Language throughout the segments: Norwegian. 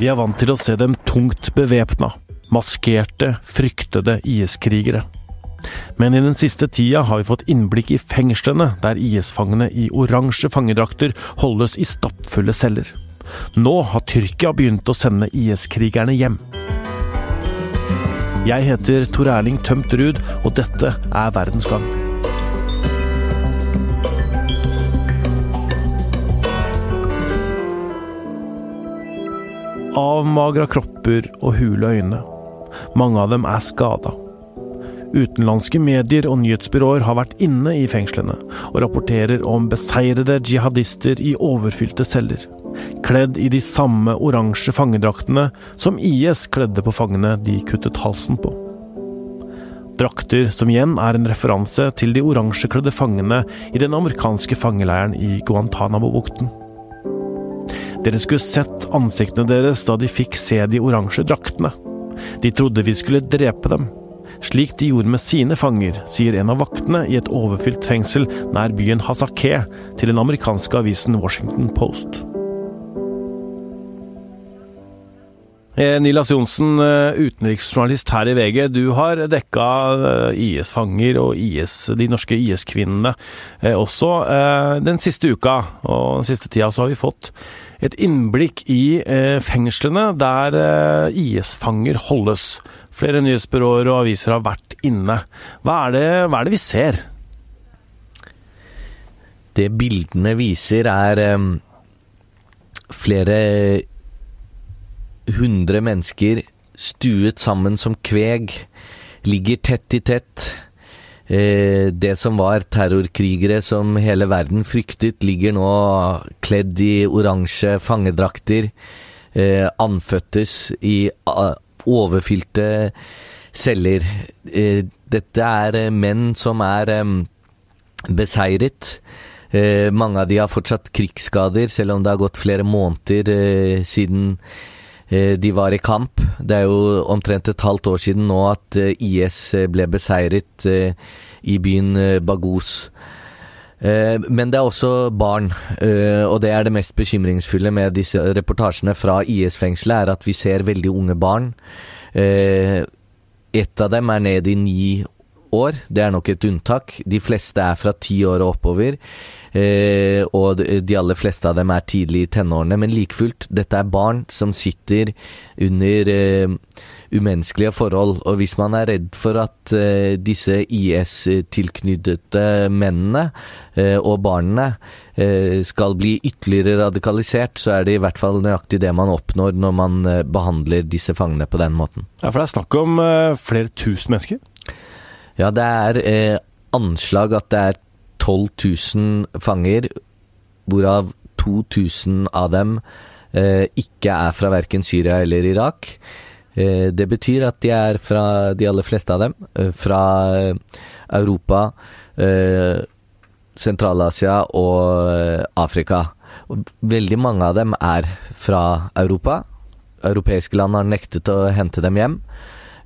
Vi er vant til å se dem tungt bevæpna. Maskerte, fryktede IS-krigere. Men i den siste tida har vi fått innblikk i fengslene der IS-fangene i oransje fangedrakter holdes i stappfulle celler. Nå har Tyrkia begynt å sende IS-krigerne hjem. Jeg heter Tor Erling Tømt Ruud, og dette er Verdens gang. Avmagra kropper og hule øyne. Mange av dem er skada. Utenlandske medier og nyhetsbyråer har vært inne i fengslene og rapporterer om beseirede jihadister i overfylte celler, kledd i de samme oransje fangedraktene som IS kledde på fangene de kuttet halsen på. Drakter som igjen er en referanse til de oransjekledde fangene i den amerikanske fangeleiren i Guantánamo-bukten. Dere skulle sett ansiktene deres da de fikk se de oransje draktene. De trodde vi skulle drepe dem. Slik de gjorde med sine fanger, sier en av vaktene i et overfylt fengsel nær byen Hazakeh til den amerikanske avisen Washington Post. Nilas Johnsen, eh, utenriksjournalist her i VG. Du har dekka eh, IS-fanger og IS, de norske IS-kvinnene også. Den siste uka og den siste tida så har vi fått et innblikk i fengslene der IS-fanger holdes. Flere nyhetsbyråer og aviser har vært inne. Hva er det, hva er det vi ser? Det bildene viser, er flere 100 mennesker stuet sammen som kveg, ligger tett i tett. Eh, det som var terrorkrigere som hele verden fryktet, ligger nå kledd i oransje fangedrakter. Eh, anføttes i overfylte celler. Eh, dette er menn som er beseiret. mange av de har fortsatt krigsskader, selv om det har gått flere måneder siden Eh, de var i kamp. Det er jo omtrent et halvt år siden nå at eh, IS eh, ble beseiret i byen Baghuz. Men det er også barn, og det er det mest bekymringsfulle med disse reportasjene fra IS-fengselet, er at vi ser veldig unge barn. Ett av dem er ned i ni år, det er nok et unntak. De fleste er fra ti år og oppover. Eh, og de aller fleste av dem er tidlig i tenårene. Men like fullt, dette er barn som sitter under eh, umenneskelige forhold. Og hvis man er redd for at eh, disse IS-tilknyttede mennene eh, og barna eh, skal bli ytterligere radikalisert, så er det i hvert fall nøyaktig det man oppnår når man eh, behandler disse fangene på den måten. Ja, For det er snakk om flere tusen mennesker? Ja, det er anslag at det er 12 000 fanger, hvorav 2000 av dem eh, ikke er fra verken Syria eller Irak. Eh, det betyr at de er fra, de aller fleste av dem, eh, fra eh, Europa, eh, Sentral-Asia og eh, Afrika. Veldig mange av dem er fra Europa. Europeiske land har nektet å hente dem hjem.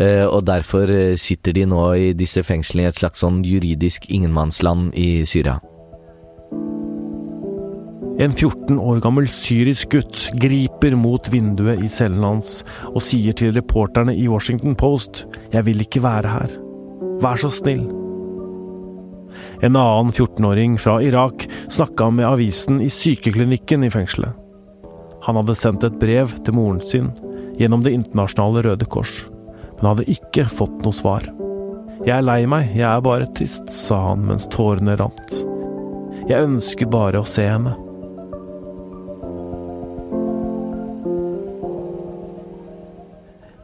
Eh, og derfor eh, sitter de nå i disse fengslene i et slags sånn juridisk ingenmannsland i Syria. En 14 år gammel syrisk gutt griper mot vinduet i cellen hans og sier til reporterne i Washington Post 'Jeg vil ikke være her. Vær så snill'. En annen 14-åring fra Irak snakka med avisen i sykeklinikken i fengselet. Han hadde sendt et brev til moren sin gjennom Det internasjonale Røde Kors men hadde ikke fått noe svar. Jeg er lei meg, jeg er bare trist, sa han mens tårene rant. Jeg ønsker bare å se henne.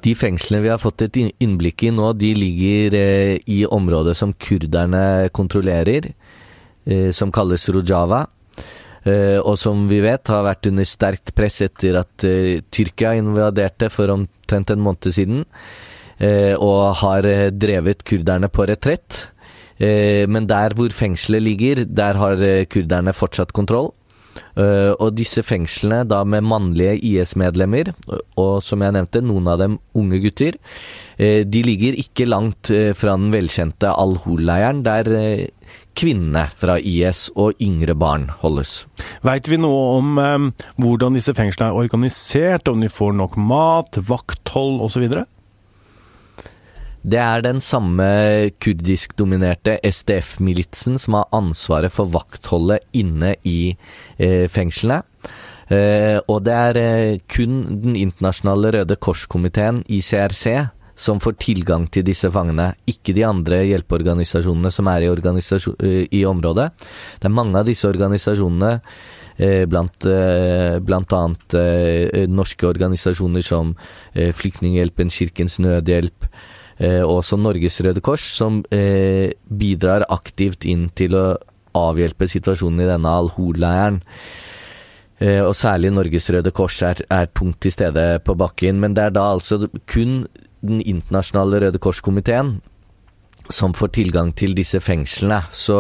De fengslene vi har fått et innblikk i nå, de ligger eh, i området som kurderne kontrollerer, eh, som kalles Rojava. Eh, og som vi vet har vært under sterkt press etter at Tyrkia invaderte for omtrent en måned siden. Eh, og har eh, drevet kurderne på retrett. Eh, men der hvor fengselet ligger, der har kurderne fortsatt kontroll. og disse fengslene, da med mannlige IS-medlemmer, og som jeg nevnte, noen av dem unge gutter, de ligger ikke langt fra den velkjente Al-Hol-leiren, der kvinnene fra IS og yngre barn holdes. Veit vi noe om hvordan disse fengslene er organisert, om de får nok mat, vakthold osv.? Det er den samme kurdiskdominerte SDF-militsen som har ansvaret for vaktholdet inne i eh, fengslene. Eh, og det er eh, kun Den internasjonale Røde Kors-komiteen, ICRC, som får tilgang til disse fangene, ikke de andre hjelpeorganisasjonene som er i, eh, i området. Det er mange av disse organisasjonene eh, blant, eh, annet norske organisasjoner som Flyktninghjelpen, Kirkens Nødhjelp, også Norges Røde Kors, som eh, bidrar aktivt inn til å avhjelpe situasjonen i denne Al-Hol-leiren. Eh, og særlig Norges Røde Kors er, er, tungt til stede på bakken. Men det er da altså kun Den internasjonale Røde Kors-komiteen som får tilgang til disse fengslene. Så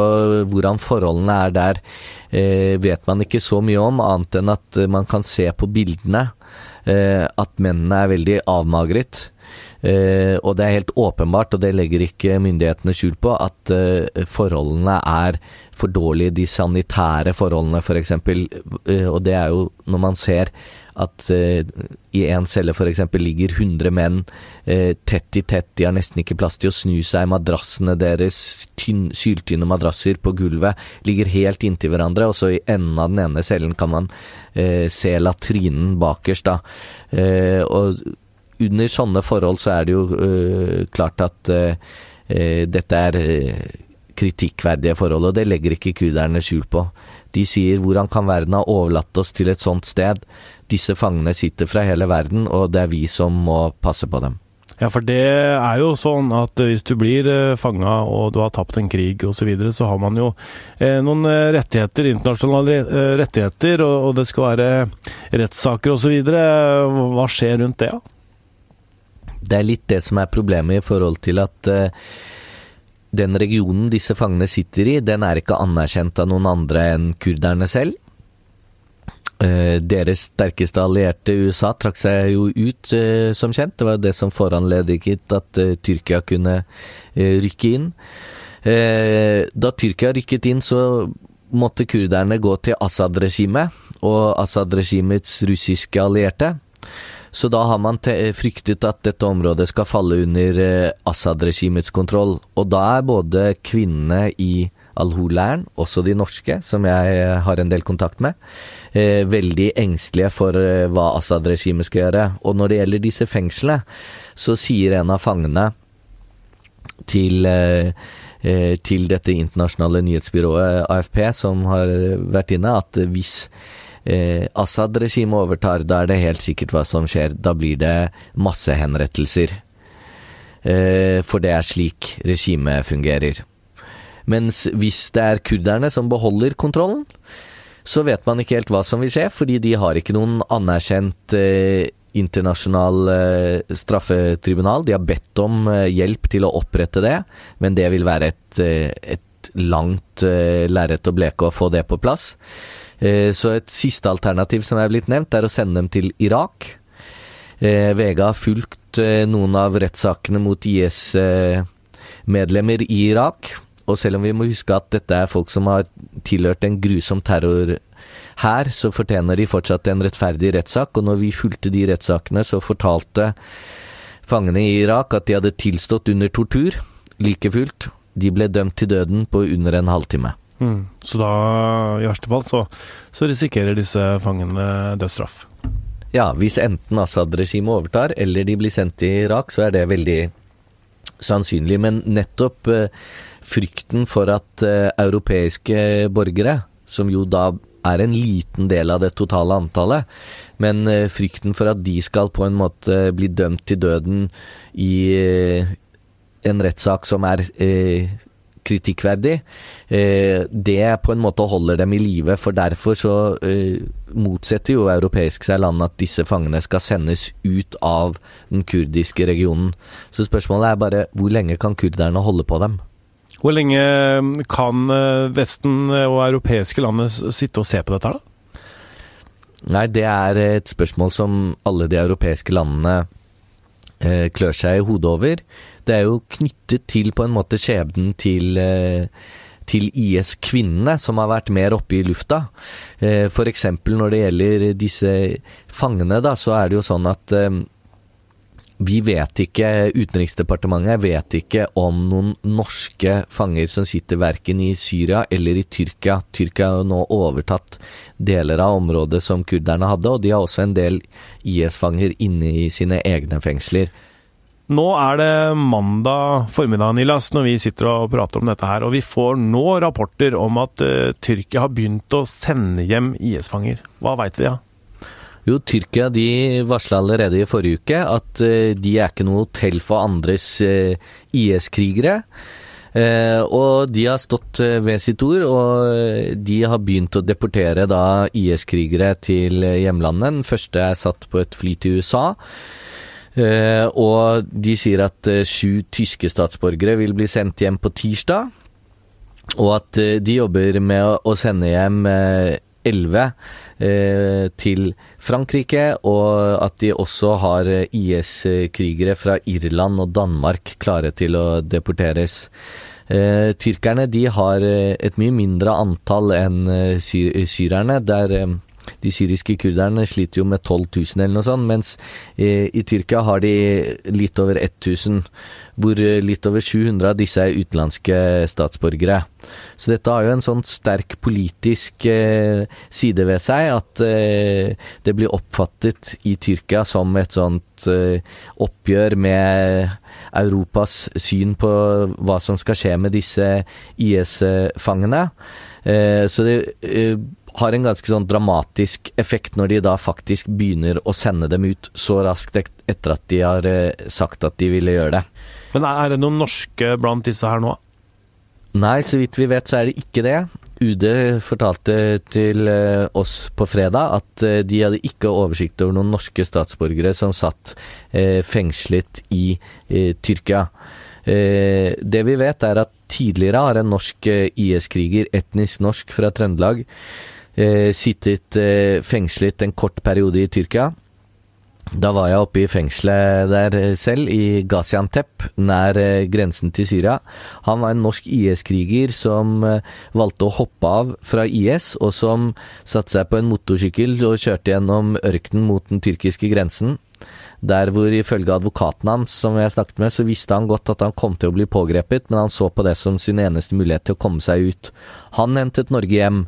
hvordan forholdene er der, eh, vet man ikke så mye om, annet enn at man kan se på bildene eh, at mennene er veldig avmagret. Uh, og det er helt åpenbart, og det legger ikke myndighetene skjul på, at uh, forholdene er for dårlige. De sanitære forholdene, f.eks. For uh, og det er jo når man ser at i en celle f.eks. ligger 100 menn tett i tett, de har nesten ikke plass til å snu seg, madrassene deres, tynn, syltynne madrasser på gulvet, ligger helt inntil hverandre, og så i enden av den ene cellen kan man se latrinen bakerst, da. og under sånne forhold så er det jo uh, klart at uh, dette er kritikkverdige forhold, og det legger ikke kurderne skjul på. De sier 'hvordan kan verden ha overlatt oss til et sånt sted'? Disse fangene sitter fra hele verden, og det er vi som må passe på dem. Ja, for det er jo sånn at hvis du blir fanga og du har tapt en krig osv., så, videre, så har man jo noen rettigheter, internasjonale rettigheter, og, det skal være rettssaker osv. Hva skjer rundt det? Ja? Det er litt det som er problemet i forhold til at uh, den regionen disse fangene sitter i, den er ikke anerkjent av noen andre enn kurderne selv. Uh, deres sterkeste allierte, USA, trakk seg jo ut, uh, som kjent. Det var det som foranlediget at Tyrkia kunne rykke inn. da Tyrkia rykket inn, så måtte kurderne gå til Assad-regimet og Assad-regimets russiske allierte. Så da har man fryktet at dette området skal falle under eh, Assad-regimets kontroll. Og da er både kvinnene i Al-Hol-leiren, også de norske, som jeg eh, har en del kontakt med, eh, veldig engstelige for hva Assad-regimet skal gjøre. Og når det gjelder disse fengslene, så sier en av fangene til til dette internasjonale nyhetsbyrået AFP, som har vært inne, at hvis eh, Assad-regimet overtar, da er det helt sikkert hva som skjer. Da blir det massehenrettelser. Eh, for det er slik regimet fungerer. Mens hvis det er kurderne som beholder kontrollen, så vet man ikke helt hva som vil skje, fordi de har ikke noen anerkjent eh, internasjonal eh, straffetribunal. De har bedt om eh, hjelp til å opprette det, men det vil være et, eh, et langt lerret å bleke å få det på plass. Eh, så et siste alternativ som er blitt nevnt, er å sende dem til Irak. Vega har fulgt eh, noen av rettssakene mot IS-medlemmer i Irak. Og selv om vi må huske at dette er folk som har tilhørt en grusom terror her, så fortjener de fortsatt en rettferdig rettssak. Og når vi fulgte de rettssakene, så fortalte fangene i Irak at de hadde tilstått under tortur. Like fullt, de ble dømt til døden på under en halvtime. Mm. Så da, i verste fall, så, så risikerer disse fangene dødsstraff. Ja, hvis enten Assad-regimet overtar, eller de blir sendt til Irak, så er det veldig sannsynlig. Men nettopp eh, frykten for at eh, europeiske borgere, som jo da er en liten del av det totale antallet, men eh, frykten for at de skal på en måte bli dømt til døden i en rettssak som er eh, kritikkverdig, eh, det på en måte holder dem i live. For derfor så eh, motsetter jo europeisk seg land at disse fangene skal sendes ut av den kurdiske regionen. Så spørsmålet er bare hvor lenge kan kurderne holde på dem? Hvor lenge kan eh, Vesten og europeiske land sitte og se på dette, da? Nei, det er et spørsmål som alle de europeiske landene klør seg i hodet over det er jo knyttet til på en måte skjebnen til, eh, til IS-kvinnene som har vært mer oppe i lufta. Eh, F.eks. når det gjelder disse fangene, da, så er det jo sånn at eh, vi vet ikke, Utenriksdepartementet vet ikke om noen norske fanger som sitter verken i Syria eller i Tyrkia. Tyrkia har nå overtatt deler av området som kurderne hadde, og de har også en del IS-fanger inne i sine egne fengsler. Nå er det mandag formiddag, Nilas, når vi sitter og prater om dette her, og vi får nå rapporter om at uh, Tyrkia har begynt å sende hjem IS-fanger. Hva veit vi, da? Ja? Jo, Tyrkia de varsla allerede i forrige uke at uh, de er ikke noe hotell for andres uh, IS-krigere. og de har stått ved sitt ord, og de har begynt å deportere da IS-krigere til hjemlandet. Den første er satt på et fly til USA. Uh, og de sier at uh, sju tyske statsborgere vil bli sendt hjem på tirsdag. Og at uh, de jobber med å sende hjem elleve til Frankrike. Og at de også har IS-krigere fra Irland og Danmark klare til å deporteres. tyrkerne de har et mye mindre antall enn syrerne. der de syriske kurderne sliter jo med 12 000 eller noe sånt, mens i, i Tyrkia har de litt over 1000, hvor eh, litt over 700 av disse er utenlandske statsborgere. Så dette har jo en sånn sterk politisk eh, side ved seg at eh, det blir oppfattet i Tyrkia som et sånt eh, oppgjør med Europas syn på hva som skal skje med disse IS-fangene. Eh, så det eh, har en ganske sånn dramatisk effekt når de da faktisk begynner å sende dem ut så raskt etter at de har eh, sagt at de ville gjøre det. Men er det noen norske blant disse her nå? Nei, så vidt vi vet så er det ikke det. UD fortalte til eh, oss på fredag at eh, de hadde ikke oversikt over noen norske statsborgere som satt fengslet i Tyrkia. Det vi vet er at tidligere har en norsk IS-kriger, etnisk norsk fra Trøndelag, eh, sittet eh, fengslet en kort periode i Tyrkia. Da var jeg oppe i fengselet der eh, selv, i Gaziantep, nær eh, grensen til Syria. Han var en norsk IS-kriger som eh, valgte å hoppe av fra IS, og som satte seg på en motorsykkel og kjørte gjennom ørkenen mot den tyrkiske grensen. Der hvor ifølge advokaten hans, som jeg snakket med, så visste han godt at han kom til å bli pågrepet, men han så på det som sin eneste mulighet til å komme seg ut. Han hentet Norge hjem.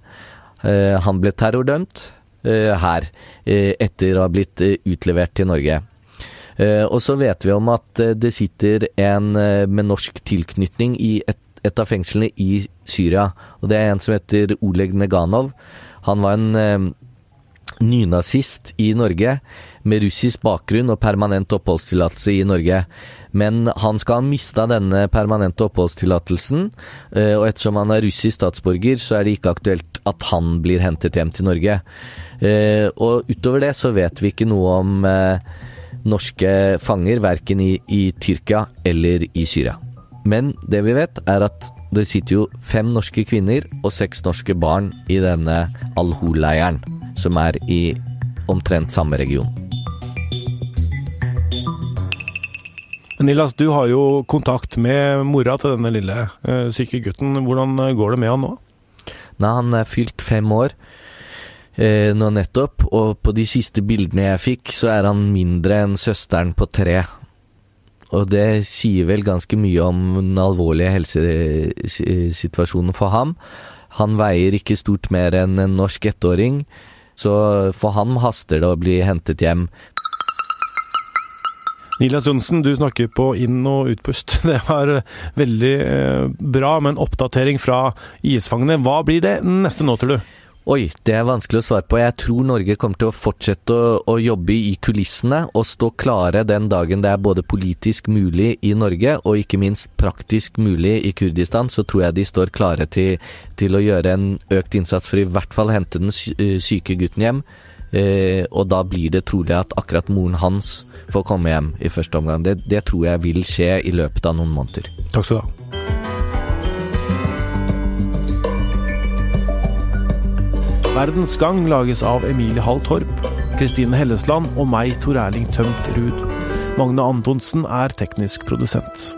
Eh, han ble terrordømt eh, her, eh, etter å ha blitt utlevert til Norge. Og så vet vi om at det sitter en med norsk tilknytning i et, et av fengslene i Syria. Og det er en som heter Oleg Neganov. Han var en nynazist i Norge med russisk bakgrunn og permanent oppholdstillatelse i Norge. Men han skal ha mista denne permanente oppholdstillatelsen, eh, og ettersom han er russisk statsborger, så er det ikke aktuelt at han blir hentet hjem til Norge. Eh, og utover det så vet vi ikke noe om eh, norske fanger, verken i, i Tyrkia eller i Syria. Men det vi vet, er at det sitter jo fem norske kvinner og seks norske barn i denne Al-Hol-leiren, som er i omtrent samme region. Nilas, du har jo kontakt med mora til denne lille uh, syke gutten. Hvordan eh, går det med han nå? Nei, Han er fylt fem år eh, nå nettopp, og på de siste bildene jeg fikk, så er han mindre enn søsteren på tre. Og det sier vel ganske mye om den alvorlige helsesituasjonen for ham. Han veier ikke stort mer enn en norsk ettåring, så for ham haster det å bli hentet hjem. Nilas Johnsen, du snakker på inn- og utpust. Det var veldig eh, bra med en oppdatering fra IS-fangene. Hva blir det neste nå, tror du? Oi, det er vanskelig å svare på. Jeg tror Norge kommer til å fortsette å, å, jobbe i kulissene og stå klare den dagen det er både politisk mulig i Norge og ikke minst praktisk mulig i Kurdistan. Så tror jeg de står klare til, til å gjøre en økt innsats for i hvert fall hente den syke gutten hjem. Eh, og da blir det trolig at akkurat moren hans får komme hjem i første omgang. Det, det tror jeg vil skje i løpet av noen måneder. Takk skal du ha. Verdens Gang lages av Emilie Hall Torp, Kristine Hellesland og meg, Tor Erling Tømt Ruud. Magne Antonsen er teknisk produsent.